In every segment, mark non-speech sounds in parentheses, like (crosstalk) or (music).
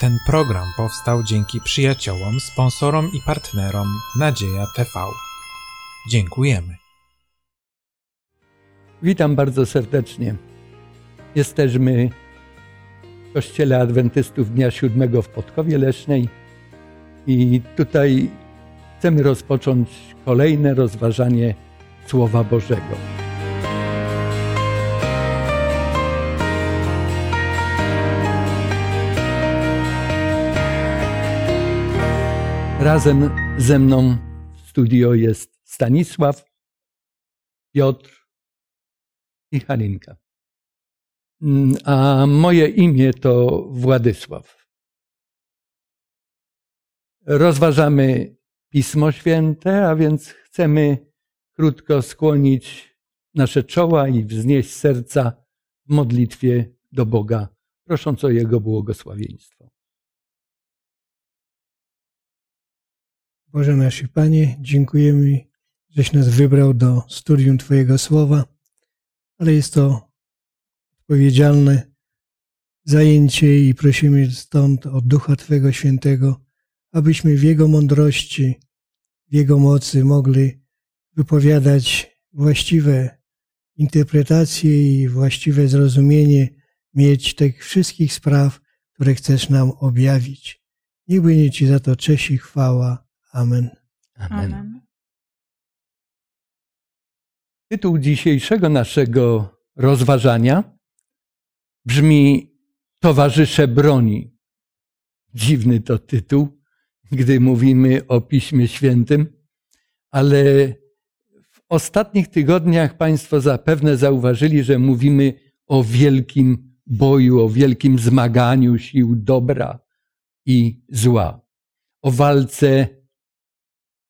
Ten program powstał dzięki przyjaciołom, sponsorom i partnerom Nadzieja TV. Dziękujemy. Witam bardzo serdecznie. Jesteśmy w Kościele Adwentystów Dnia Siódmego w Podkowie Lesznej i tutaj chcemy rozpocząć kolejne rozważanie Słowa Bożego. Razem ze mną w studio jest Stanisław, Piotr i Halinka. Mm, a moje imię to Władysław. Rozważamy Pismo Święte, a więc chcemy krótko skłonić nasze czoła i wznieść serca w modlitwie do Boga, prosząc o Jego błogosławieństwo. Boże nasz Panie, dziękujemy, żeś nas wybrał do studium Twojego Słowa, ale jest to odpowiedzialne zajęcie i prosimy stąd od Ducha Twojego Świętego, abyśmy w Jego mądrości, w Jego mocy mogli wypowiadać właściwe interpretacje i właściwe zrozumienie, mieć tych wszystkich spraw, które chcesz nam objawić. Niech będzie Ci za to cześć i chwała Amen. Amen. Tytuł dzisiejszego naszego rozważania brzmi Towarzysze broni. Dziwny to tytuł, gdy mówimy o Piśmie Świętym, ale w ostatnich tygodniach Państwo zapewne zauważyli, że mówimy o wielkim boju, o wielkim zmaganiu sił dobra i zła, o walce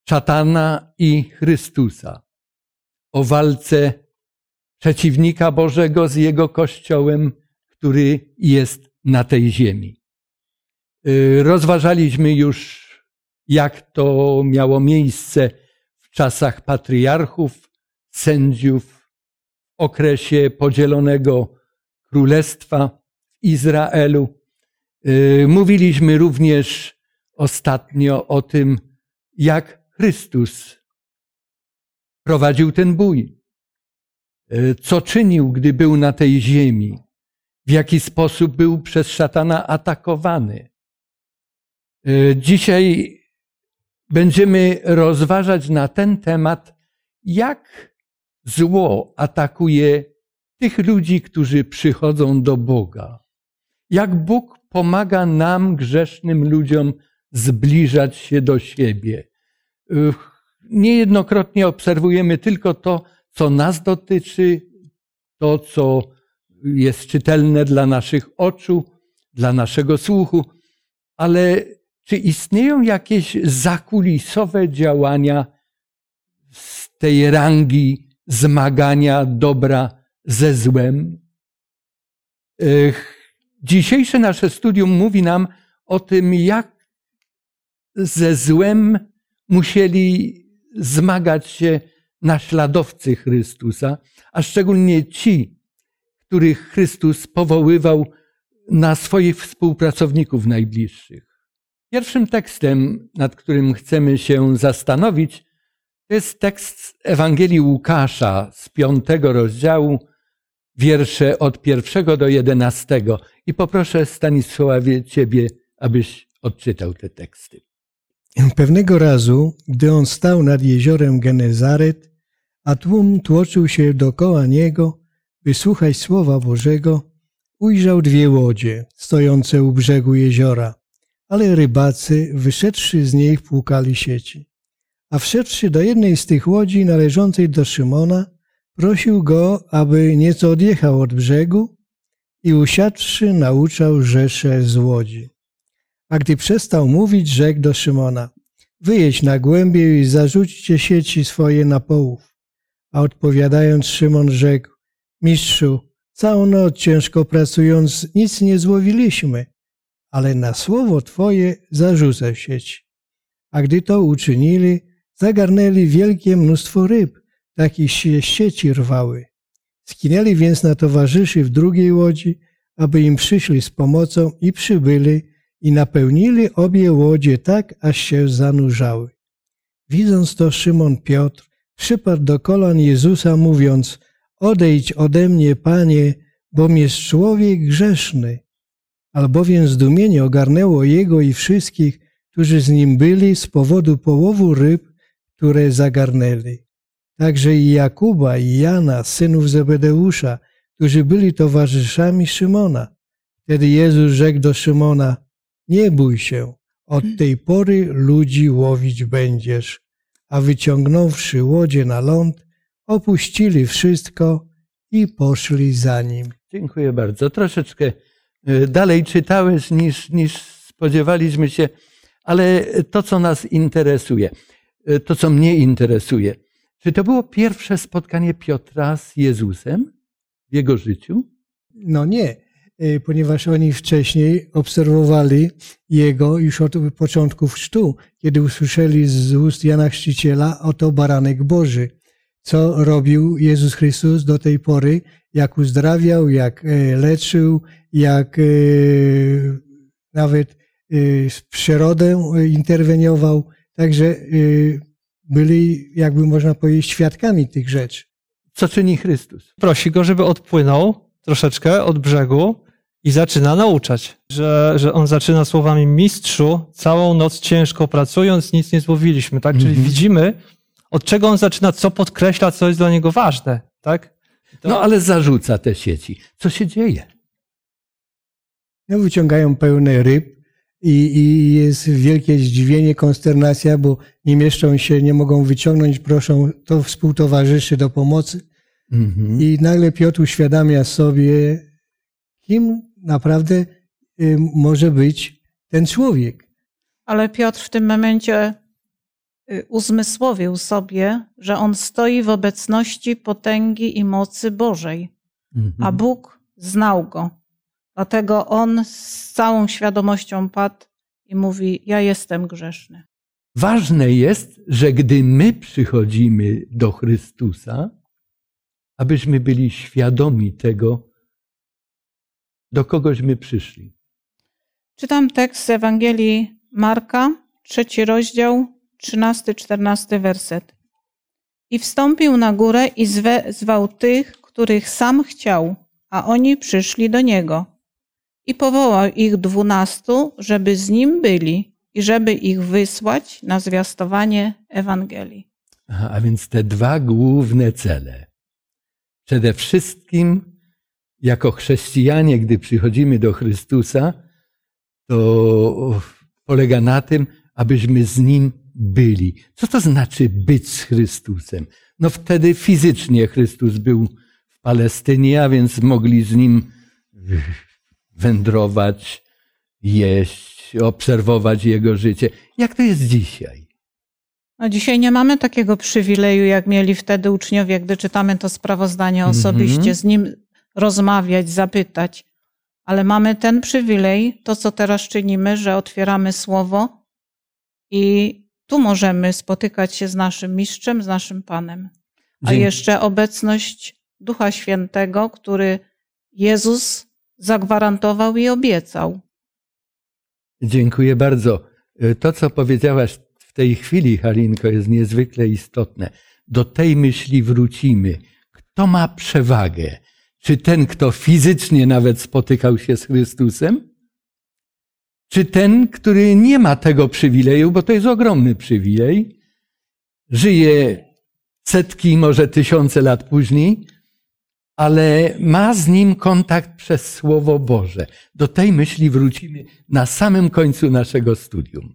szatana i Chrystusa, o walce przeciwnika Bożego z jego kościołem, który jest na tej ziemi. Y, rozważaliśmy już, jak to miało miejsce w czasach patriarchów, sędziów, w okresie podzielonego królestwa w Izraelu. Y, mówiliśmy również ostatnio o tym, jak Chrystus prowadził ten bój. E, co czynił, gdy był na tej ziemi? W jaki sposób był przez szatana atakowany? E, dzisiaj będziemy rozważać na ten temat, jak zło atakuje tych ludzi, którzy przychodzą do Boga. Jak Bóg pomaga nam, grzesznym ludziom, zbliżać się do siebie Niejednokrotnie obserwujemy tylko to, co nas dotyczy, to, co jest czytelne dla naszych oczu, dla naszego słuchu, ale czy istnieją jakieś zakulisowe działania z tej rangi zmagania dobra ze złem? Dzisiejsze nasze studium mówi nam o tym, jak ze złem musieli zmagać się naśladowcy Chrystusa, a szczególnie ci, których Chrystus powoływał na swoich współpracowników najbliższych. Pierwszym tekstem, nad którym chcemy się zastanowić, to jest tekst Ewangelii Łukasza z piątego rozdziału, wiersze od pierwszego do jedenastego. I poproszę Stanisławie Ciebie, abyś odczytał te teksty. Pewnego razu, gdy on stał nad jeziorem Genezaret, a tłum tłoczył się dokoła niego, by słuchać słowa Bożego, ujrzał dwie łodzie stojące u brzegu jeziora, ale rybacy, wyszedłszy z niej, płukali sieci. A wszedłszy do jednej z tych łodzi należącej do Szymona, prosił go, aby nieco odjechał od brzegu i usiadłszy nauczał rzesze z łodzi. A gdy przestał mówić, rzekł do Szymona, wyjedź na głębię i zarzućcie sieci swoje na połów. A odpowiadając Szymon rzekł, mistrzu, całą noc ciężko pracując nic nie złowiliśmy, ale na słowo Twoje zarzucę sieć. A gdy to uczynili, zagarnęli wielkie mnóstwo ryb, takich się sieci rwały. Skinęli więc na towarzyszy w drugiej łodzi, aby im przyszli z pomocą i przybyli i napełnili obie łodzie tak, aż się zanurzały. Widząc to, Szymon Piotr przypadł do kolan Jezusa, mówiąc: Odejdź ode mnie, panie, bom jest człowiek grzeszny. Albowiem zdumienie ogarnęło jego i wszystkich, którzy z nim byli z powodu połowu ryb, które zagarnęli. Także i Jakuba i Jana, synów Zebedeusza, którzy byli towarzyszami Szymona. Wtedy Jezus rzekł do Szymona: Nie bój się, od tej pory ludzi łowić będziesz. A wyciągnąwszy łodzie na ląd, opuścili wszystko i poszli za nim. Dziękuję bardzo. Troszeczkę y, dalej czytałeś niż, niż spodziewaliśmy się, ale to, co nas interesuje, y, to, co mnie interesuje, czy to było pierwsze spotkanie Piotra z Jezusem w jego życiu? No nie, ponieważ oni wcześniej obserwowali jego już od początków chrztu, kiedy usłyszeli z ust Jana Chrzciciela, oto baranek Boży. Co robił Jezus Chrystus do tej pory, jak uzdrawiał, jak e, leczył, jak e, nawet w przyrodę interweniował. Także byli, jakby można powiedzieć, świadkami tych rzeczy. Co czyni Chrystus? Prosi go, żeby odpłynął troszeczkę od brzegu i zaczyna nauczać. Że, że on zaczyna słowami mistrzu, całą noc ciężko pracując, nic nie złowiliśmy. Tak? Czyli Mhm. widzimy, od czego on zaczyna, co podkreśla, co jest dla niego ważne. Tak? To- No ale zarzuca te sieci. Co się dzieje? No, wyciągają pełne ryb i, i jest wielkie zdziwienie, konsternacja, bo nie mieszczą się, nie mogą wyciągnąć, proszą to współtowarzyszy do pomocy. Mhm. I nagle Piotr uświadamia sobie, kim naprawdę y, może być ten człowiek. Ale Piotr w tym momencie y, uzmysłowił sobie, że on stoi w obecności potęgi i mocy Bożej, Mhm. a Bóg znał go. Dlatego on z całą świadomością padł i mówi: Ja jestem grzeszny. Ważne jest, że gdy my przychodzimy do Chrystusa, abyśmy byli świadomi tego, do kogośmy przyszli. Czytam tekst z Ewangelii Marka, trzeci rozdział, trzynasty, czternasty werset. I wstąpił na górę i zwał tych, których sam chciał, a oni przyszli do niego. I powołał ich dwunastu, żeby z nim byli i żeby ich wysłać na zwiastowanie Ewangelii. Aha, a więc te dwa główne cele. Przede wszystkim, jako chrześcijanie, gdy przychodzimy do Chrystusa, to polega na tym, abyśmy z Nim byli. Co to znaczy być z Chrystusem? No wtedy fizycznie Chrystus był w Palestynie, a więc mogli z Nim wędrować, jeść, obserwować Jego życie. Jak to jest dzisiaj? No dzisiaj nie mamy takiego przywileju, jak mieli wtedy uczniowie, gdy czytamy to sprawozdanie Mhm. osobiście, z nim rozmawiać, zapytać. Ale mamy ten przywilej, to co teraz czynimy, że otwieramy słowo i tu możemy spotykać się z naszym mistrzem, z naszym Panem. A Dzięki. jeszcze obecność Ducha Świętego, który Jezus zagwarantował i obiecał. Dziękuję bardzo. To, co powiedziałaś w tej chwili, Halinko, jest niezwykle istotne. Do tej myśli wrócimy. Kto ma przewagę? Czy ten, kto fizycznie nawet spotykał się z Chrystusem? Czy ten, który nie ma tego przywileju, bo to jest ogromny przywilej, żyje setki, może tysiące lat później, ale ma z nim kontakt przez Słowo Boże. Do tej myśli wrócimy na samym końcu naszego studium.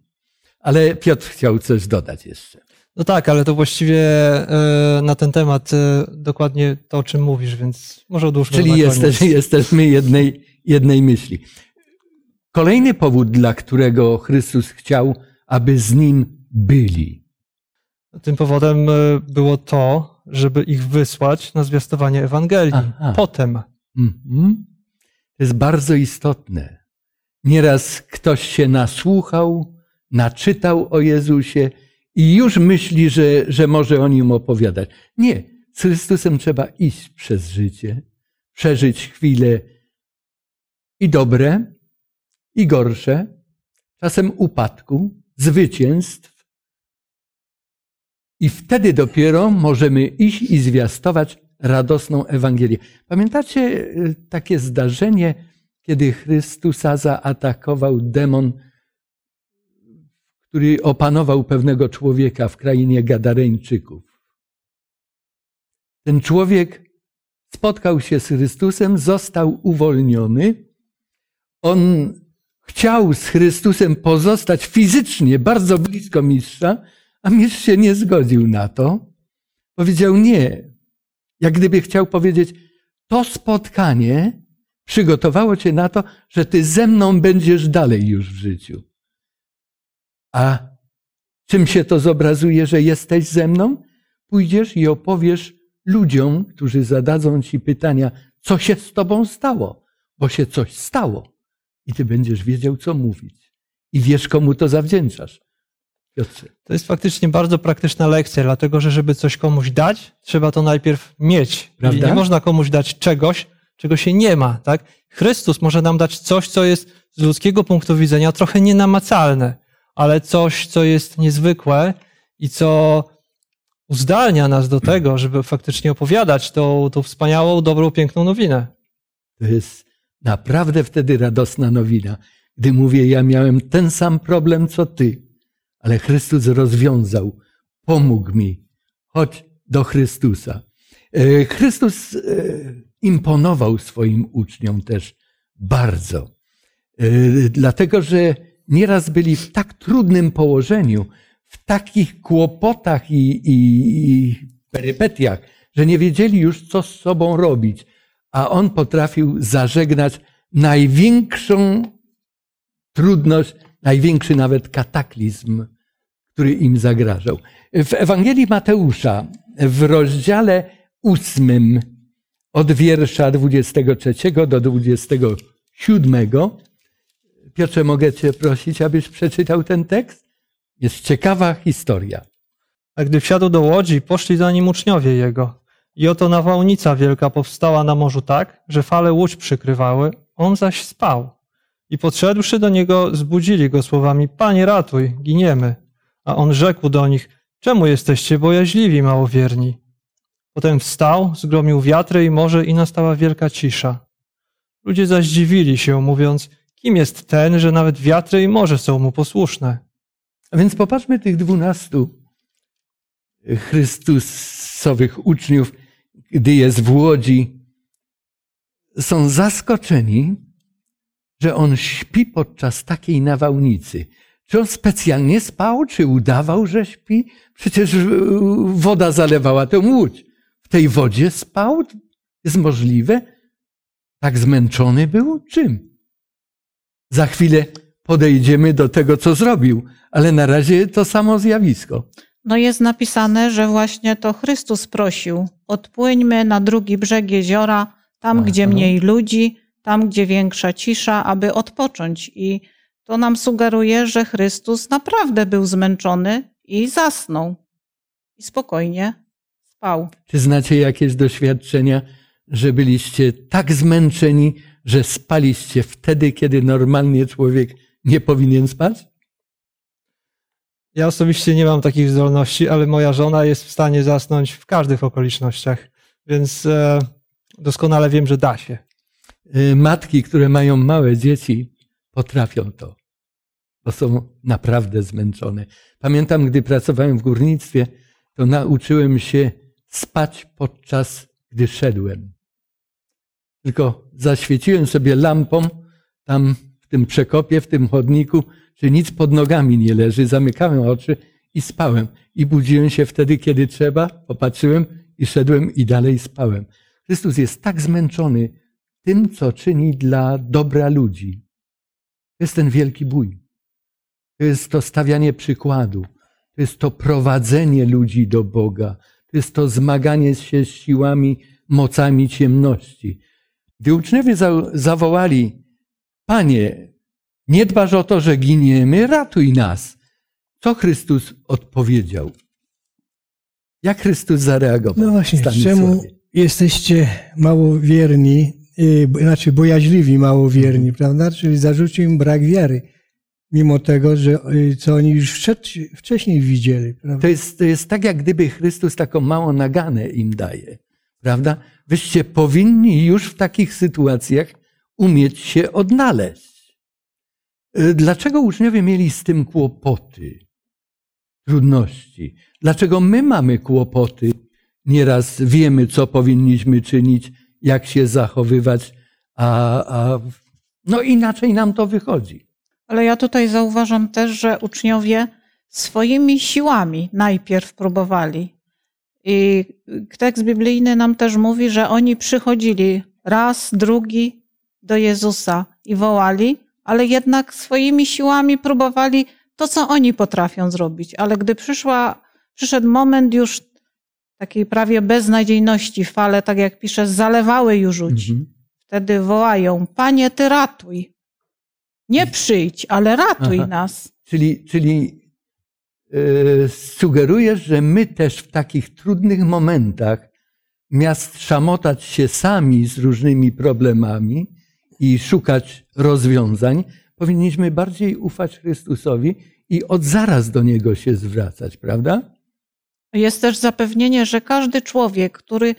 Ale Piotr chciał coś dodać jeszcze. No tak, ale to właściwie e, na ten temat e, dokładnie to, o czym mówisz, więc może odłóżmy Czyli to na jesteś, koniec. jesteśmy jednej, jednej myśli. Kolejny powód, dla którego Chrystus chciał, aby z nim byli. Tym powodem e, było to, żeby ich wysłać na zwiastowanie Ewangelii. Aha. Potem. Mhm. To jest bardzo istotne. Nieraz ktoś się nasłuchał, naczytał o Jezusie i już myśli, że, że może o nim opowiadać. Nie, z Chrystusem trzeba iść przez życie, przeżyć chwile i dobre, i gorsze, czasem upadku, zwycięstw. I wtedy dopiero możemy iść i zwiastować radosną Ewangelię. Pamiętacie y, takie zdarzenie, kiedy Chrystusa zaatakował demon, który opanował pewnego człowieka w krainie Gadareńczyków? Ten człowiek spotkał się z Chrystusem, został uwolniony. On chciał z Chrystusem pozostać fizycznie bardzo blisko mistrza, a mistrz się nie zgodził na to. Powiedział nie. Jak gdyby chciał powiedzieć, to spotkanie przygotowało cię na to, że ty ze mną będziesz dalej już w życiu. A czym się to zobrazuje, że jesteś ze mną? Pójdziesz i opowiesz ludziom, którzy zadadzą ci pytania, co się z tobą stało, bo się coś stało. I ty będziesz wiedział, co mówić. I wiesz, komu to zawdzięczasz. Piotrze. To jest faktycznie bardzo praktyczna lekcja, dlatego że żeby coś komuś dać, trzeba to najpierw mieć. Prawda? Nie można komuś dać czegoś, czego się nie ma. Tak? Chrystus może nam dać coś, co jest z ludzkiego punktu widzenia trochę nienamacalne, ale coś, co jest niezwykłe i co uzdalnia nas do tego, żeby faktycznie opowiadać tą, tą wspaniałą, dobrą, piękną nowinę. To jest naprawdę wtedy radosna nowina, gdy mówię, ja miałem ten sam problem co ty, ale Chrystus rozwiązał, pomógł mi. Chodź do Chrystusa. E, Chrystus e, imponował swoim uczniom też bardzo, E, dlatego że nieraz byli w tak trudnym położeniu, w takich kłopotach i, i, i perypetiach, że nie wiedzieli już, co z sobą robić, a on potrafił zażegnać największą trudność, największy nawet kataklizm, który im zagrażał. W Ewangelii Mateusza, w rozdziale ósmym, od wiersza 23 do 27, Piotrze, mogę Cię prosić, abyś przeczytał ten tekst? Jest ciekawa historia. A gdy wsiadł do łodzi, poszli za nim uczniowie jego. I oto nawałnica wielka powstała na morzu tak, że fale łódź przykrywały, on zaś spał. I podszedłszy do niego, zbudzili go słowami: Panie, ratuj, giniemy. A on rzekł do nich: Czemu jesteście bojaźliwi, małowierni? Potem wstał, zgromił wiatry i morze, i nastała wielka cisza. Ludzie zaś dziwili się, mówiąc: Kim jest ten, że nawet wiatry i morze są mu posłuszne? A więc popatrzmy tych dwunastu Chrystusowych uczniów, gdy jest w łodzi. Są zaskoczeni, że on śpi podczas takiej nawałnicy. Czy on specjalnie spał, czy udawał, że śpi? Przecież e, woda zalewała tę łódź. W tej wodzie spał? Jest możliwe? Tak zmęczony był? Czym? Za chwilę podejdziemy do tego, co zrobił, ale na razie to samo zjawisko. No jest napisane, że właśnie to Chrystus prosił: odpłyńmy na drugi brzeg jeziora, tam Aha. gdzie mniej ludzi, tam gdzie większa cisza, aby odpocząć. I to nam sugeruje, że Chrystus naprawdę był zmęczony i zasnął. I spokojnie spał. Czy znacie jakieś doświadczenia, że byliście tak zmęczeni, że spaliście wtedy, kiedy normalnie człowiek nie powinien spać? Ja osobiście nie mam takich zdolności, ale moja żona jest w stanie zasnąć w każdych okolicznościach, więc e, doskonale wiem, że da się. Y, Matki, które mają małe dzieci, potrafią to, bo są naprawdę zmęczone. Pamiętam, gdy pracowałem w górnictwie, to nauczyłem się spać podczas gdy szedłem. Tylko zaświeciłem sobie lampą tam w tym przekopie, w tym chodniku, że nic pod nogami nie leży. Zamykałem oczy i spałem. I budziłem się wtedy, kiedy trzeba, popatrzyłem i szedłem i dalej spałem. Chrystus jest tak zmęczony tym, co czyni dla dobra ludzi. To jest ten wielki bój. To jest to stawianie przykładu. To jest to prowadzenie ludzi do Boga. To jest to zmaganie się z siłami, mocami ciemności. Gdy uczniowie za- zawołali, Panie, nie dbasz o to, że giniemy, ratuj nas. Co Chrystus odpowiedział? Jak Chrystus zareagował? No właśnie, czemu jesteście małowierni, yy, znaczy bojaźliwi małowierni, prawda? Czyli zarzucił im brak wiary. mimo tego, że y, co oni już wcześ- wcześniej widzieli. Prawda? To jest, to jest tak, jak gdyby Chrystus taką małą naganę im daje. Prawda? Wyście powinni już w takich sytuacjach umieć się odnaleźć. Y, Dlaczego uczniowie mieli z tym kłopoty, trudności? Dlaczego my mamy kłopoty? Nieraz wiemy, co powinniśmy czynić, jak się zachowywać, a, a no inaczej nam to wychodzi. Ale ja tutaj zauważam też, że uczniowie swoimi siłami najpierw próbowali. I tekst biblijny nam też mówi, że oni przychodzili raz, drugi do Jezusa i wołali, ale jednak swoimi siłami próbowali to, co oni potrafią zrobić. Ale gdy przyszła, przyszedł moment już takiej prawie beznadziejności, fale, tak jak pisze, zalewały już ludzi. Mhm. Wtedy wołają: Panie, ty ratuj. Nie przyjdź, ale ratuj Aha. nas. Czyli, czyli sugerujesz, że my też w takich trudnych momentach, miast szamotać się sami z różnymi problemami i szukać rozwiązań, powinniśmy bardziej ufać Chrystusowi i od zaraz do Niego się zwracać, prawda? Jest też zapewnienie, że każdy człowiek, który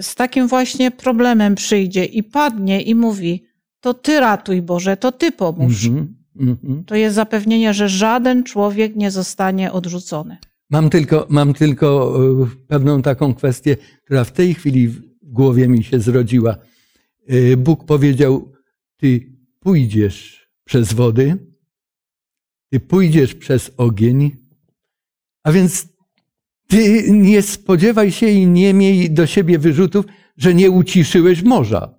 z takim właśnie problemem przyjdzie i padnie i mówi: To ty ratuj, Boże, to ty pomóż. Mhm, mhm. To jest zapewnienie, że żaden człowiek nie zostanie odrzucony. Mam tylko, mam tylko e, pewną taką kwestię, która w tej chwili w głowie mi się zrodziła. E, Bóg powiedział: Ty pójdziesz przez wody, ty pójdziesz przez ogień, a więc ty nie spodziewaj się i nie miej do siebie wyrzutów, że nie uciszyłeś morza.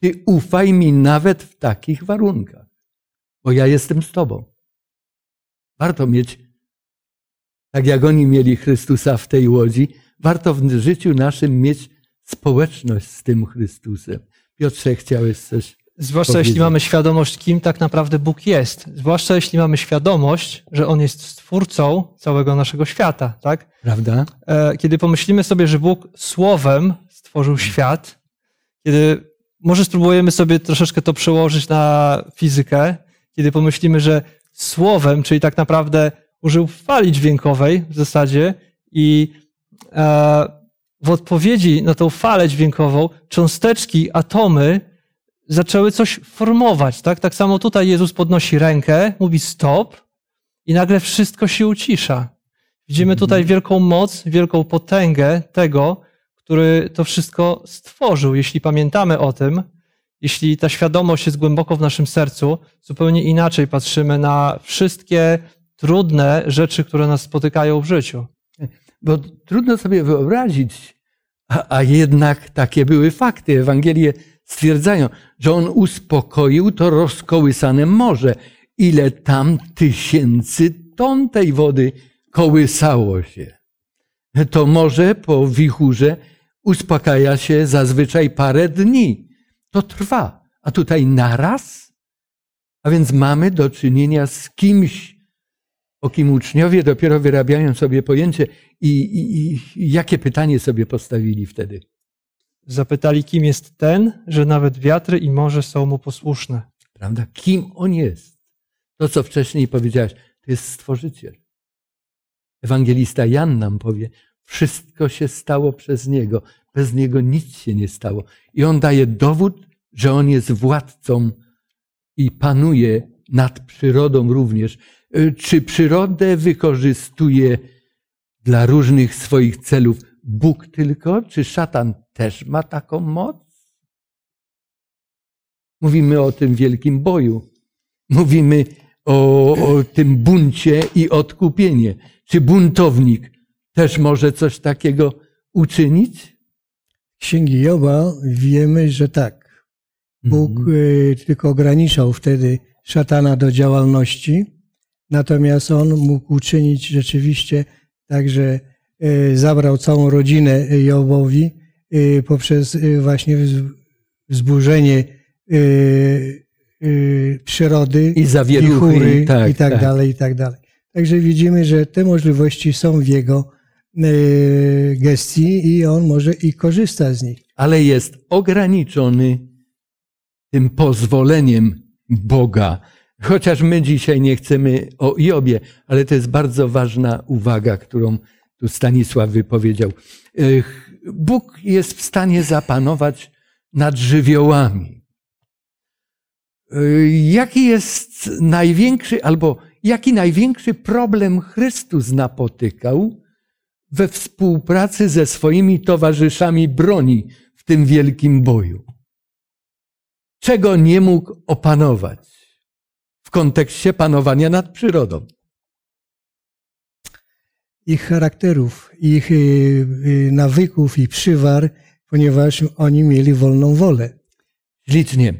Ty ufaj mi nawet w takich warunkach, bo ja jestem z tobą. Warto mieć tak jak oni mieli Chrystusa w tej łodzi, warto w życiu naszym mieć społeczność z tym Chrystusem. Piotrze, chciałeś coś Zwłaszcza powiedzieć. jeśli mamy świadomość, kim tak naprawdę Bóg jest. Zwłaszcza jeśli mamy świadomość, że On jest stwórcą całego naszego świata, tak? Prawda? E, Kiedy pomyślimy sobie, że Bóg słowem stworzył świat, kiedy może spróbujemy sobie troszeczkę to przełożyć na fizykę, kiedy pomyślimy, że słowem, czyli tak naprawdę użył fali dźwiękowej w zasadzie i e, w odpowiedzi na tą falę dźwiękową cząsteczki, atomy zaczęły coś formować. Tak, tak samo tutaj Jezus podnosi rękę, mówi stop i nagle wszystko się ucisza. Widzimy tutaj wielką moc, wielką potęgę tego, który to wszystko stworzył. Jeśli pamiętamy o tym, jeśli ta świadomość jest głęboko w naszym sercu, zupełnie inaczej patrzymy na wszystkie trudne rzeczy, które nas spotykają w życiu. Bo trudno sobie wyobrazić, a, a jednak takie były fakty. Ewangelie stwierdzają, że on uspokoił to rozkołysane morze. Ile tam tysięcy ton tej wody kołysało się. To morze po wichurze uspokaja się zazwyczaj parę dni. To trwa. A tutaj naraz? A więc mamy do czynienia z kimś, o kim uczniowie dopiero wyrabiają sobie pojęcie i, i, i jakie pytanie sobie postawili wtedy. Zapytali, kim jest ten, że nawet wiatry i morze są mu posłuszne. Prawda? Kim on jest? To, co wcześniej powiedziałeś, to jest stworzyciel. Ewangelista Jan nam powie, wszystko się stało przez niego, bez niego nic się nie stało. I on daje dowód, że on jest władcą i panuje nad przyrodą również. Y, Czy przyrodę wykorzystuje dla różnych swoich celów Bóg tylko, czy szatan też ma taką moc? Mówimy o tym wielkim boju. Mówimy o, o tym buncie i odkupienie. Czy buntownik też może coś takiego uczynić? Księgi Joba wiemy, że tak. Bóg Mhm. y, tylko ograniczał wtedy szatana do działalności, natomiast on mógł uczynić rzeczywiście tak, że y, zabrał całą rodzinę Jobowi y, poprzez y, właśnie wz- wzburzenie przyrody, I zawieruchy, wichury tak, i tak, tak. dalej, i tak dalej. Także widzimy, że te możliwości są w jego gestii i on może i korzysta z nich. ale jest ograniczony tym pozwoleniem Boga Chociaż my dzisiaj nie chcemy o Jobie, ale to jest bardzo ważna uwaga, którą tu Stanisław wypowiedział. Ech, Bóg jest w stanie zapanować nad żywiołami. Ech, Jaki jest największy, albo jaki największy problem Chrystus napotykał we współpracy ze swoimi towarzyszami broni w tym wielkim boju? Czego nie mógł opanować w kontekście panowania nad przyrodą? Ich charakterów, ich y, y, nawyków i przywar, ponieważ oni mieli wolną wolę. Ślicznie.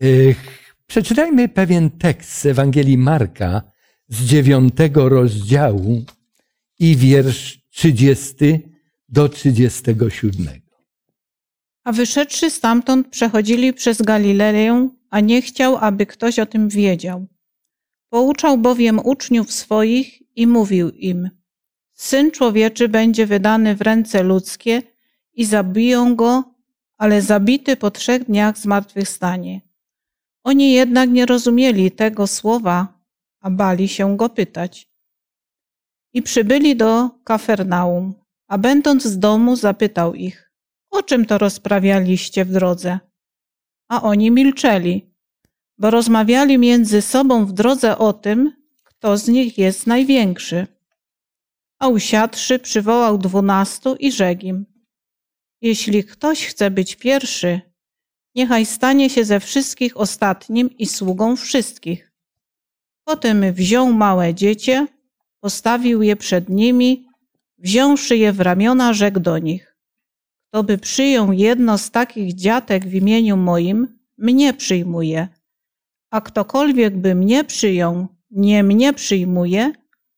Ech, Przeczytajmy pewien tekst z Ewangelii Marka z dziewiątego rozdziału i wiersz 30 do 37. A wyszedłszy stamtąd, przechodzili przez Galileję, a nie chciał, aby ktoś o tym wiedział. Pouczał bowiem uczniów swoich i mówił im: Syn człowieczy będzie wydany w ręce ludzkie i zabiją go, ale zabity po trzech dniach zmartwychwstanie. Oni jednak nie rozumieli tego słowa, a bali się go pytać. I przybyli do Kafernaum, a będąc z domu zapytał ich: O czym to rozprawialiście w drodze? A oni milczeli, bo rozmawiali między sobą w drodze o tym, kto z nich jest największy. A usiadłszy, przywołał dwunastu i rzekł im: Jeśli ktoś chce być pierwszy, niechaj stanie się ze wszystkich ostatnim i sługą wszystkich. Potem wziął małe dziecię, postawił je przed nimi, wziąwszy je w ramiona, rzekł do nich: Kto by przyjął jedno z takich dziatek w imieniu moim, mnie przyjmuje. A ktokolwiek by mnie przyjął, nie mnie przyjmuje,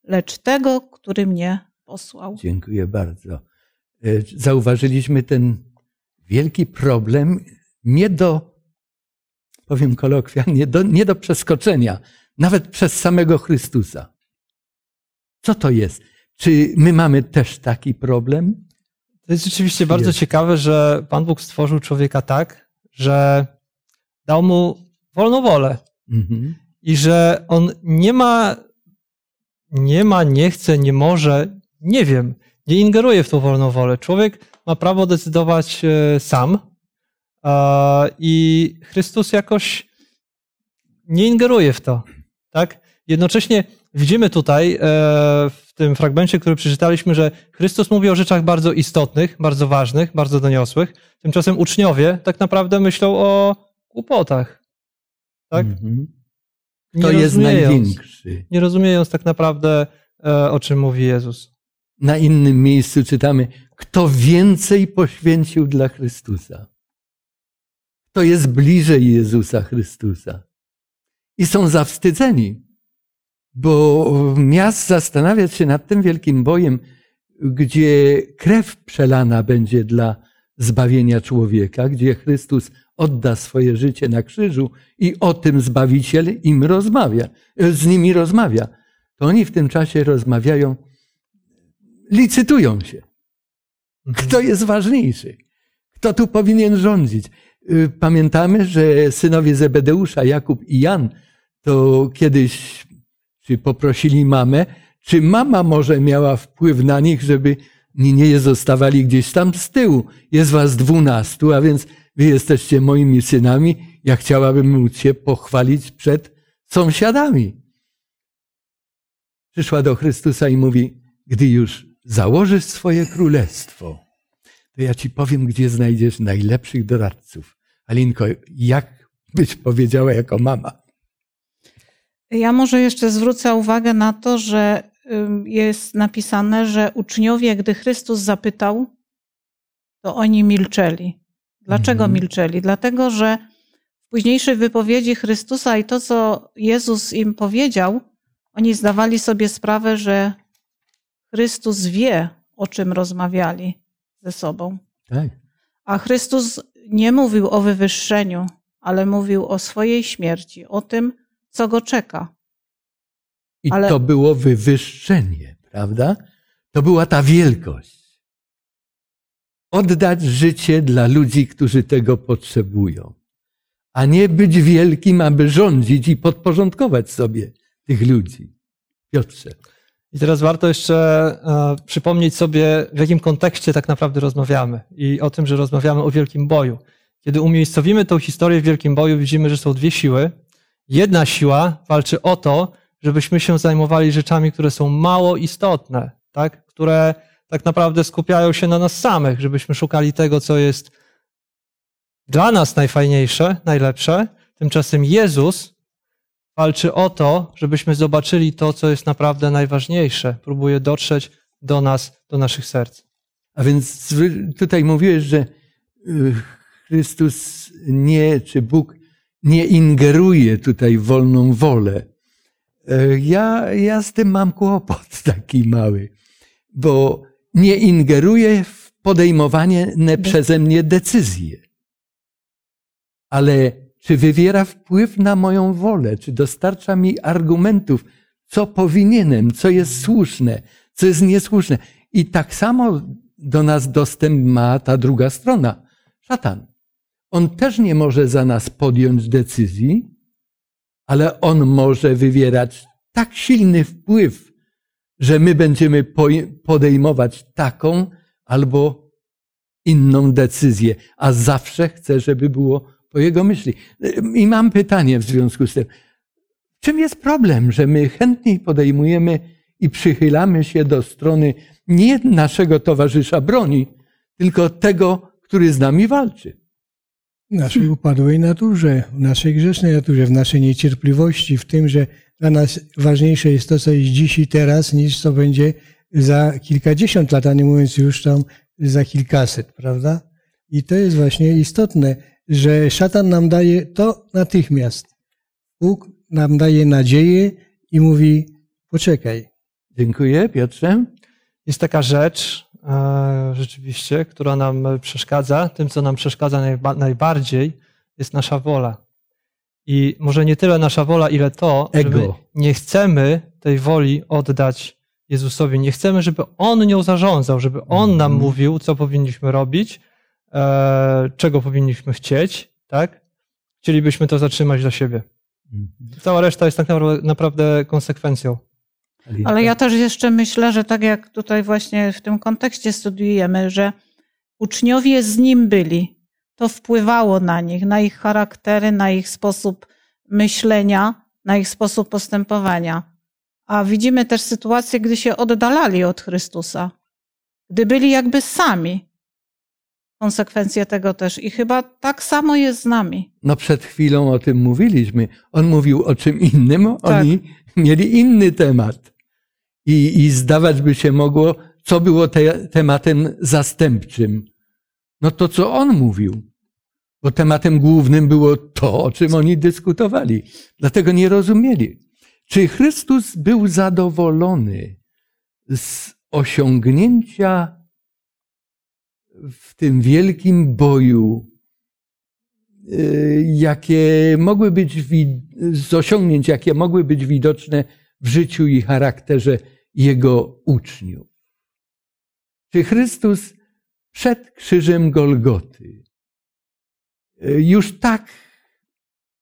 lecz tego, który mnie posłał. Dziękuję bardzo. E, Zauważyliśmy ten wielki problem nie do, powiem kolokwialnie, do, nie do przeskoczenia, nawet przez samego Chrystusa. Co to jest? Czy my mamy też taki problem? To jest rzeczywiście bardzo Jest. ciekawe, że Pan Bóg stworzył człowieka tak, że dał mu wolną wolę Mhm. i że on nie ma, nie ma, nie chce, nie może, nie wiem, nie ingeruje w tą wolną wolę. Człowiek ma prawo decydować e, sam a, i Chrystus jakoś nie ingeruje w to, tak? Jednocześnie widzimy tutaj e, w tym fragmencie, który przeczytaliśmy, że Chrystus mówi o rzeczach bardzo istotnych, bardzo ważnych, bardzo doniosłych. Tymczasem uczniowie tak naprawdę myślą o głupotach. Tak? Mhm. Nie To jest największy. Nie rozumiejąc tak naprawdę, e, o czym mówi Jezus. Na innym miejscu czytamy, kto więcej poświęcił dla Chrystusa. To jest bliżej Jezusa Chrystusa. I są zawstydzeni, bo miast zastanawiać się nad tym wielkim bojem, gdzie krew przelana będzie dla zbawienia człowieka, gdzie Chrystus odda swoje życie na krzyżu i o tym Zbawiciel im rozmawia, z nimi rozmawia. To oni w tym czasie rozmawiają, licytują się. Kto jest ważniejszy? Kto tu powinien rządzić? Y, Pamiętamy, że synowie Zebedeusza, Jakub i Jan, to kiedyś czy poprosili mamę, czy mama może miała wpływ na nich, żeby ni nie zostawali gdzieś tam z tyłu. Jest was dwunastu, a więc wy jesteście moimi synami. Ja chciałabym móc się pochwalić przed sąsiadami. Przyszła do Chrystusa i mówi, gdy już założysz swoje królestwo, to ja ci powiem, gdzie znajdziesz najlepszych doradców. Alinko, jak byś powiedziała jako mama? Ja może jeszcze zwrócę uwagę na to, że jest napisane, że uczniowie, gdy Chrystus zapytał, to oni milczeli. Dlaczego Mhm. milczeli? Dlatego, że w późniejszej wypowiedzi Chrystusa i to, co Jezus im powiedział, oni zdawali sobie sprawę, że Chrystus wie, o czym rozmawiali ze sobą. Tak. A Chrystus nie mówił o wywyższeniu, ale mówił o swojej śmierci, o tym, co go czeka. I Ale- to było wywyższenie, prawda? To była ta wielkość. Oddać życie dla ludzi, którzy tego potrzebują. a nie być wielkim, aby rządzić i podporządkować sobie tych ludzi. Piotrze. I teraz warto jeszcze e, przypomnieć sobie, w jakim kontekście tak naprawdę rozmawiamy i o tym, że rozmawiamy o wielkim boju. Kiedy umiejscowimy tą historię w wielkim boju, widzimy, że są dwie siły. Jedna siła walczy o to, żebyśmy się zajmowali rzeczami, które są mało istotne, tak? które tak naprawdę skupiają się na nas samych, żebyśmy szukali tego, co jest dla nas najfajniejsze, najlepsze. Tymczasem Jezus walczy o to, żebyśmy zobaczyli to, co jest naprawdę najważniejsze. Próbuje dotrzeć do nas, do naszych serc. A więc tutaj mówiłeś, że y, Chrystus nie, czy Bóg nie ingeruje tutaj w wolną wolę. E, ja, ja z tym mam kłopot (laughs) taki mały, bo nie ingeruje w podejmowanie przeze mnie decyzje. Ale czy wywiera wpływ na moją wolę, czy dostarcza mi argumentów, co powinienem, co jest słuszne, co jest niesłuszne. I tak samo do nas dostęp ma ta druga strona, szatan. On też nie może za nas podjąć decyzji, ale on może wywierać tak silny wpływ, że my będziemy podejmować taką albo inną decyzję, a zawsze chce, żeby było po jego myśli. I mam pytanie w związku z tym. Czym jest problem, że my chętniej podejmujemy i przychylamy się do strony nie naszego towarzysza broni, tylko tego, który z nami walczy? W naszej upadłej naturze, w naszej grzesznej naturze, w naszej niecierpliwości, w tym, że dla nas ważniejsze jest to, co jest dziś i teraz, niż co będzie za kilkadziesiąt lat, a nie mówiąc już tam za kilkaset, prawda? I to jest właśnie istotne, że szatan nam daje to natychmiast. Bóg nam daje nadzieję i mówi: poczekaj. Dziękuję, Piotrze. Jest taka rzecz, rzeczywiście, która nam przeszkadza. Tym, co nam przeszkadza najbardziej, jest nasza wola. I może nie tyle nasza wola, ile to, Ego. że nie chcemy tej woli oddać Jezusowi. Nie chcemy, żeby On nią zarządzał, żeby On nam mhm. mówił, co powinniśmy robić, e, czego powinniśmy chcieć, tak? Chcielibyśmy to zatrzymać dla siebie. Mhm. Cała reszta jest tak naprawdę konsekwencją. Ale ja też jeszcze myślę, że tak jak tutaj właśnie w tym kontekście studiujemy, że uczniowie z nim byli, to wpływało na nich, na ich charaktery, na ich sposób myślenia, na ich sposób postępowania. A widzimy też sytuacje, gdy się oddalali od Chrystusa, gdy byli jakby sami. Konsekwencje tego też. I chyba tak samo jest z nami. No przed chwilą o tym mówiliśmy. On mówił o czym innym, tak. oni mieli inny temat. I, I zdawać by się mogło, co było te, tematem zastępczym. No to, co on mówił. Bo tematem głównym było to, o czym oni dyskutowali. Dlatego nie rozumieli. Czy Chrystus był zadowolony z osiągnięcia w tym wielkim boju, y, jakie mogły być, z osiągnięć, jakie mogły być widoczne w życiu i charakterze jego uczniów? Czy Chrystus przed krzyżem Golgoty y, już tak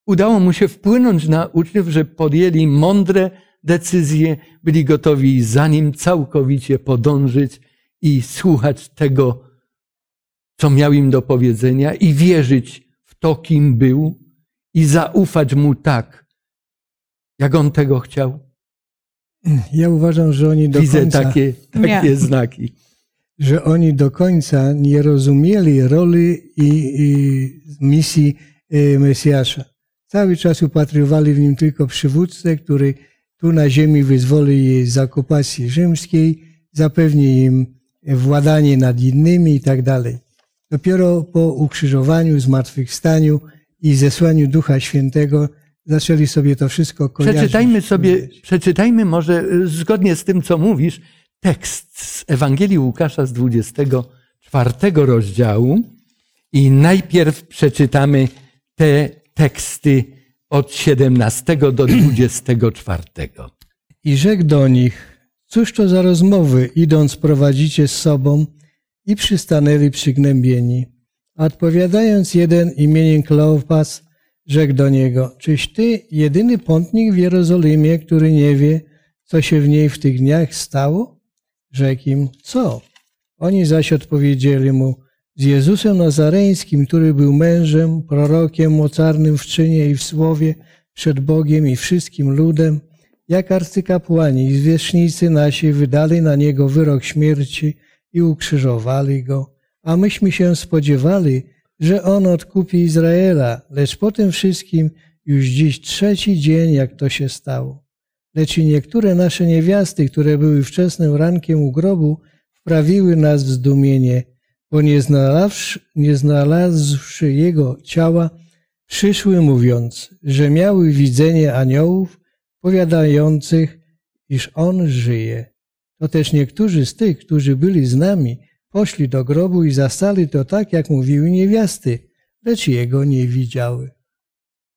udało mu się wpłynąć na uczniów, że podjęli mądre decyzje, byli gotowi za nim całkowicie podążyć i słuchać tego, co miał im do powiedzenia, i wierzyć w to, kim był, i zaufać mu tak, jak on tego chciał. Ja uważam, że oni do Widzę końca... takie, takie znaki. Że oni do końca nie rozumieli roli i, i misji y, Mesjasza. Cały czas upatrywali w nim tylko przywódcę, który tu na ziemi wyzwoli je z okupacji rzymskiej, zapewni im władanie nad innymi i tak dalej. Dopiero po ukrzyżowaniu, zmartwychwstaniu i zesłaniu Ducha Świętego zaczęli sobie to wszystko kojarzyć. Przeczytajmy sobie, przeczytajmy może y, zgodnie z tym, co mówisz, tekst z Ewangelii Łukasza z 24 rozdziału i najpierw przeczytamy te teksty od 17 do (clears throat) 24. I rzekł do nich, cóż to za rozmowy, idąc prowadzicie z sobą i przystanęli przygnębieni. Odpowiadając jeden imieniem Kleopas, Rzekł do niego, czyś ty jedyny pątnik w Jerozolimie, który nie wie, co się w niej w tych dniach stało? Rzekł im, co? Oni zaś odpowiedzieli mu, z Jezusem Nazareńskim, który był mężem, prorokiem mocarnym w czynie i w słowie przed Bogiem i wszystkim ludem, jak arcykapłani i zwierzchnicy nasi wydali na niego wyrok śmierci i ukrzyżowali go, a myśmy się spodziewali, że on odkupi Izraela, lecz po tym wszystkim już dziś trzeci dzień, jak to się stało. Lecz i niektóre nasze niewiasty, które były wczesnym rankiem u grobu, wprawiły nas w zdumienie, bo nie znalazłszy, nie znalazłszy jego ciała, przyszły mówiąc, że miały widzenie aniołów powiadających, iż on żyje. To też niektórzy z tych, którzy byli z nami, poszli do grobu i zastali to tak, jak mówiły niewiasty, lecz jego nie widziały.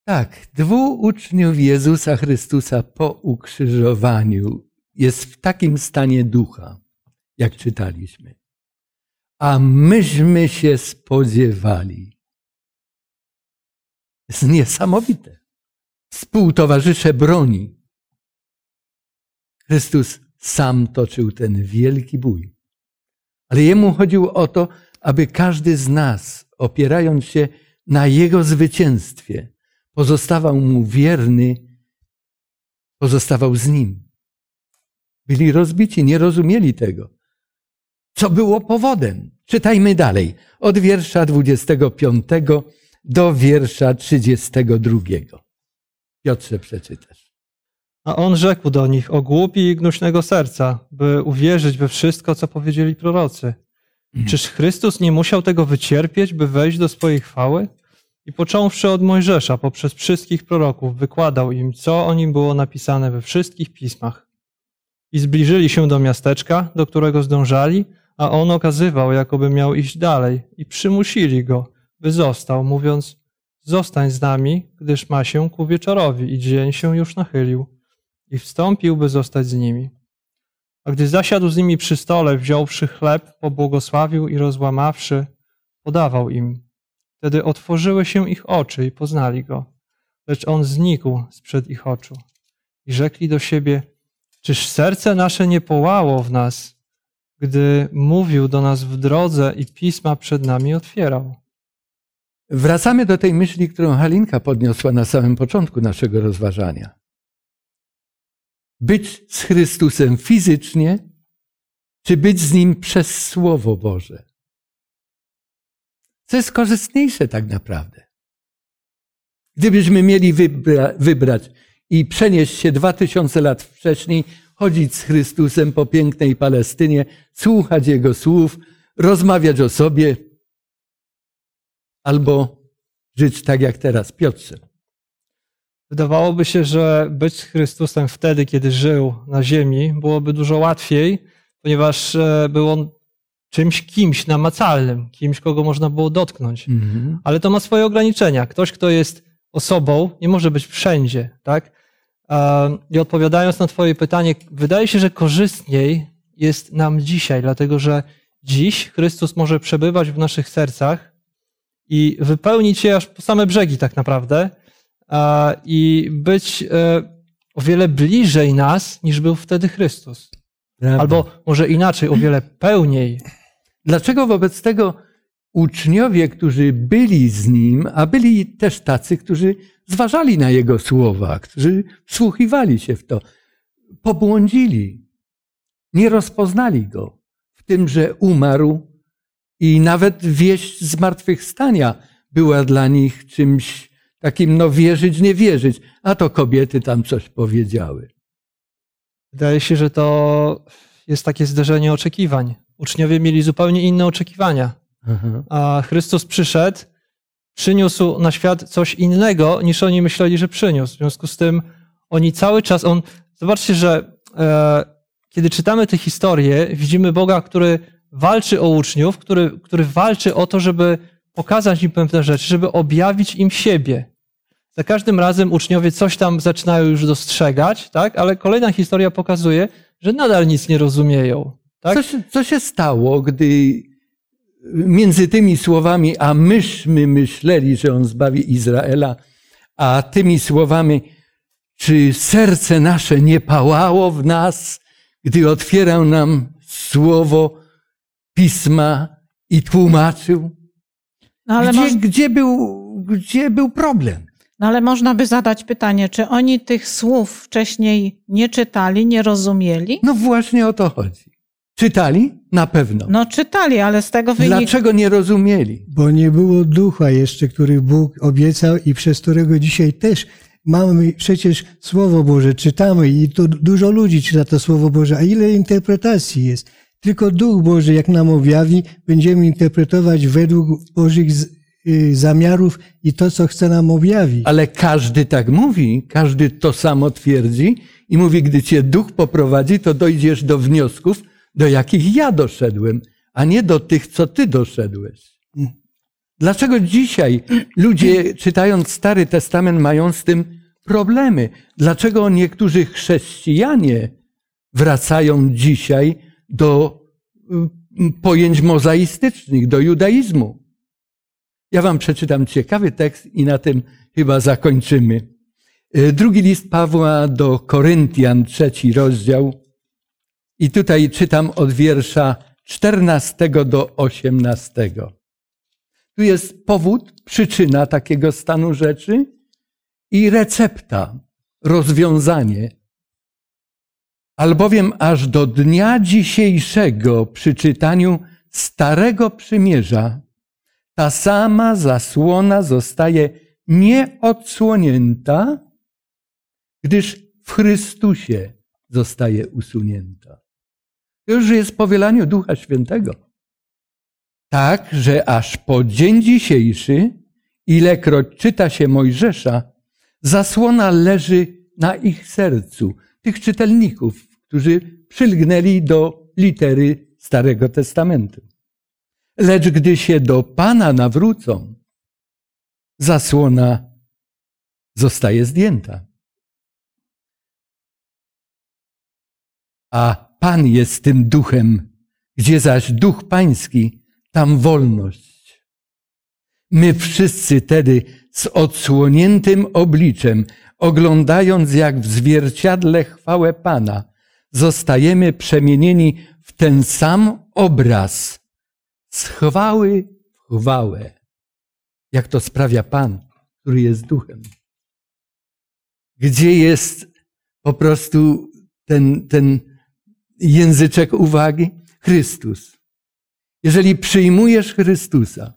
Tak, dwóch uczniów Jezusa Chrystusa po ukrzyżowaniu jest w takim stanie ducha, jak czytaliśmy. A myśmy się spodziewali. Jest niesamowite. Współtowarzysze broni. Chrystus sam toczył ten wielki bój. Ale jemu chodziło o to, aby każdy z nas, opierając się na jego zwycięstwie, pozostawał mu wierny, pozostawał z nim. Byli rozbici, nie rozumieli tego. Co było powodem? Czytajmy dalej, od wiersza 25 do wiersza 32. Piotrze, przeczytasz. A on rzekł do nich o głupi i gnuśnego serca, by uwierzyć we wszystko, co powiedzieli prorocy. Czyż Chrystus nie musiał tego wycierpieć, by wejść do swojej chwały? I począwszy od Mojżesza, poprzez wszystkich proroków, wykładał im, co o nim było napisane we wszystkich pismach. I zbliżyli się do miasteczka, do którego zdążali, a on okazywał, jakoby miał iść dalej, i przymusili go, by został, mówiąc: Zostań z nami, gdyż ma się ku wieczorowi, i dzień się już nachylił. I wstąpił, by zostać z nimi. A gdy zasiadł z nimi przy stole, wziąwszy chleb, pobłogosławił i rozłamawszy, podawał im. Wtedy otworzyły się ich oczy i poznali go, lecz on znikł sprzed ich oczu. I rzekli do siebie: Czyż serce nasze nie połało w nas, gdy mówił do nas w drodze i pisma przed nami otwierał? Wracamy do tej myśli, którą Halinka podniosła na samym początku naszego rozważania. Być z Chrystusem fizycznie, czy być z Nim przez Słowo Boże? Co jest korzystniejsze tak naprawdę? Gdybyśmy mieli wybra wybrać i przenieść się dwa tysiące lat wcześniej, chodzić z Chrystusem po pięknej Palestynie, słuchać Jego słów, rozmawiać o sobie, albo żyć tak jak teraz Piotrze. Wydawałoby się, że być z Chrystusem wtedy, kiedy żył na ziemi, byłoby dużo łatwiej, ponieważ e, był on czymś, kimś namacalnym, kimś, kogo można było dotknąć. Mhm. Ale to ma swoje ograniczenia. Ktoś, kto jest osobą, nie może być wszędzie, tak? I odpowiadając na Twoje pytanie, wydaje się, że korzystniej jest nam dzisiaj, dlatego że dziś Chrystus może przebywać w naszych sercach i wypełnić je aż po same brzegi, tak naprawdę, i być e, o wiele bliżej nas, niż był wtedy Chrystus. Prawda. Albo może inaczej, o wiele pełniej. Dlaczego wobec tego uczniowie, którzy byli z nim, a byli też tacy, którzy zważali na jego słowa, którzy wsłuchiwali się w to, pobłądzili, nie rozpoznali go w tym, że umarł i nawet wieść zmartwychwstania była dla nich czymś takim, no wierzyć, nie wierzyć, a to kobiety tam coś powiedziały. Wydaje się, że to jest takie zderzenie oczekiwań. Uczniowie mieli zupełnie inne oczekiwania, Aha. a Chrystus przyszedł, przyniósł na świat coś innego, niż oni myśleli, że przyniósł. W związku z tym oni cały czas, on, zobaczcie, że e, kiedy czytamy te historie, widzimy Boga, który walczy o uczniów, który, który walczy o to, żeby pokazać im pewne rzeczy, żeby objawić im siebie. Za każdym razem uczniowie coś tam zaczynają już dostrzegać, tak? ale kolejna historia pokazuje, że nadal nic nie rozumieją. Tak? Co, co się stało, gdy między tymi słowami, a myśmy myśleli, że on zbawi Izraela, A tymi słowami, czy serce nasze nie pałało w nas, gdy otwierał nam słowo pisma i tłumaczył? No ale, Gdzie, moż, gdzie, był, gdzie był problem? no ale można by zadać pytanie, czy oni tych słów wcześniej nie czytali, nie rozumieli? No właśnie o to chodzi. Czytali? Na pewno. No czytali, ale z tego wynika... Dlaczego nie rozumieli? Bo nie było ducha jeszcze, który Bóg obiecał i przez którego dzisiaj też mamy przecież Słowo Boże, czytamy i to dużo ludzi czyta to Słowo Boże, a ile interpretacji jest. Tylko Duch Boży, jak nam objawi, będziemy interpretować według Bożych y, zamiarów i to, co chce nam objawić. Ale każdy tak mówi, każdy to samo twierdzi i mówi, gdy cię duch poprowadzi, to dojdziesz do wniosków, do jakich ja doszedłem, a nie do tych, co ty doszedłeś. Dlaczego dzisiaj ludzie, czytając Stary Testament, mają z tym problemy? Dlaczego niektórzy chrześcijanie wracają dzisiaj do y, pojęć mozaistycznych, do judaizmu? Ja wam przeczytam ciekawy tekst i na tym chyba zakończymy. Y, Drugi list Pawła do Koryntian, trzeci rozdział. I tutaj czytam od wiersza 14 do 18. Tu jest powód, przyczyna takiego stanu rzeczy i recepta, rozwiązanie. Albowiem aż do dnia dzisiejszego przy czytaniu Starego Przymierza ta sama zasłona zostaje nieodsłonięta, gdyż w Chrystusie zostaje usunięta. To już jest powielaniu Ducha Świętego. Tak, że aż po dzień dzisiejszy, ilekroć czyta się Mojżesza, zasłona leży na ich sercu, tych czytelników, którzy przylgnęli do litery Starego Testamentu. Lecz gdy się do Pana nawrócą, zasłona zostaje zdjęta. A Pan jest tym duchem, gdzie zaś duch pański, tam wolność. My wszyscy tedy z odsłoniętym obliczem, oglądając jak w zwierciadle chwałę Pana, zostajemy przemienieni w ten sam obraz, z chwały w chwałę, jak to sprawia Pan, który jest duchem. Gdzie jest po prostu ten, ten języczek uwagi? Chrystus. Jeżeli przyjmujesz Chrystusa,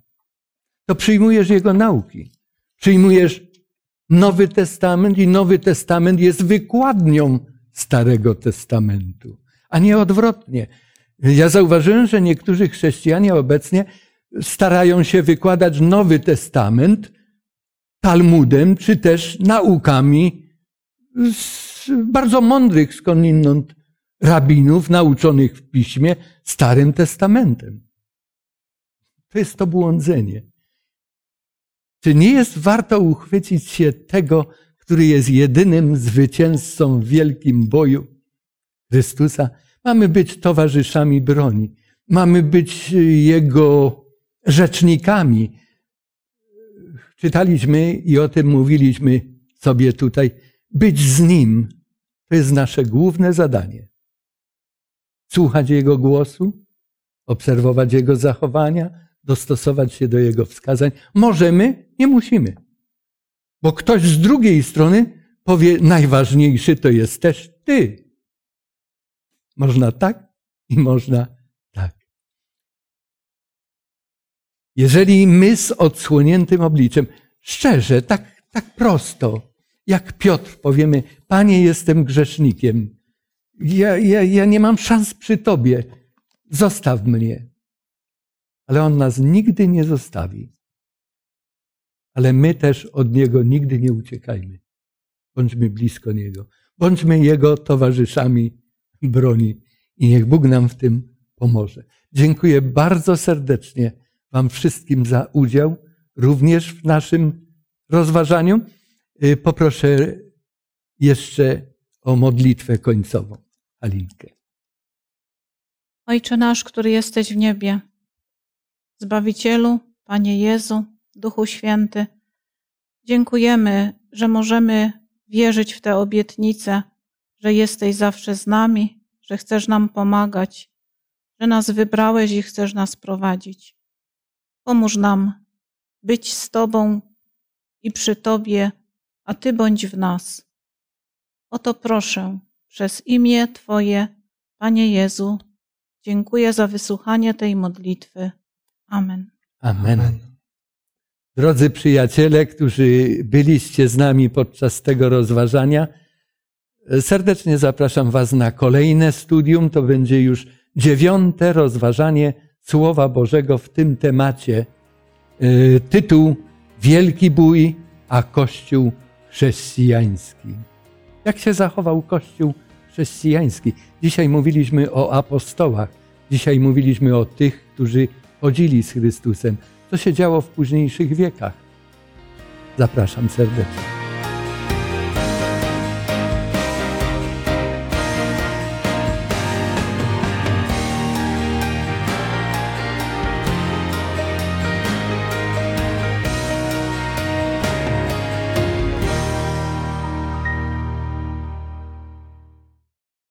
to przyjmujesz Jego nauki. Przyjmujesz Nowy Testament i Nowy Testament jest wykładnią Starego Testamentu, a nie odwrotnie. Ja zauważyłem, że niektórzy chrześcijanie obecnie starają się wykładać Nowy Testament Talmudem, czy też naukami bardzo mądrych skądinąd rabinów nauczonych w piśmie Starym Testamentem. To jest to błądzenie. Czy nie jest warto uchwycić się tego, który jest jedynym zwycięzcą w wielkim boju Chrystusa? Mamy być towarzyszami broni. Mamy być Jego rzecznikami. Czytaliśmy i o tym mówiliśmy sobie tutaj. Być z Nim to jest nasze główne zadanie. Słuchać Jego głosu, obserwować Jego zachowania, dostosować się do Jego wskazań. Możemy, nie musimy. Bo ktoś z drugiej strony powie, najważniejszy to jest też Ty. Można tak i można tak. Jeżeli my z odsłoniętym obliczem, szczerze, tak, tak prosto, jak Piotr powiemy, Panie, jestem grzesznikiem, ja, ja, ja nie mam szans przy Tobie, zostaw mnie. Ale On nas nigdy nie zostawi. Ale my też od Niego nigdy nie uciekajmy. Bądźmy blisko Niego. Bądźmy Jego towarzyszami broni i niech Bóg nam w tym pomoże. Dziękuję bardzo serdecznie Wam wszystkim za udział, również w naszym rozważaniu. Poproszę jeszcze o modlitwę końcową. Alinkę. Ojcze nasz, który jesteś w niebie, Zbawicielu, Panie Jezu, Duchu Święty, Dziękujemy, że możemy wierzyć w te obietnice, że jesteś zawsze z nami, że chcesz nam pomagać, że nas wybrałeś i chcesz nas prowadzić. Pomóż nam być z Tobą i przy Tobie, a Ty bądź w nas. O to proszę przez imię Twoje, Panie Jezu. Dziękuję za wysłuchanie tej modlitwy. Amen. Amen. Drodzy przyjaciele, którzy byliście z nami podczas tego rozważania, serdecznie zapraszam Was na kolejne studium. To będzie już dziewiąte rozważanie Słowa Bożego w tym temacie. Yy, Tytuł Wielki Bój, a Kościół chrześcijański. Jak się zachował Kościół chrześcijański? Dzisiaj mówiliśmy o apostołach, dzisiaj mówiliśmy o tych, którzy chodzili z Chrystusem. Co się działo w późniejszych wiekach? Zapraszam serdecznie.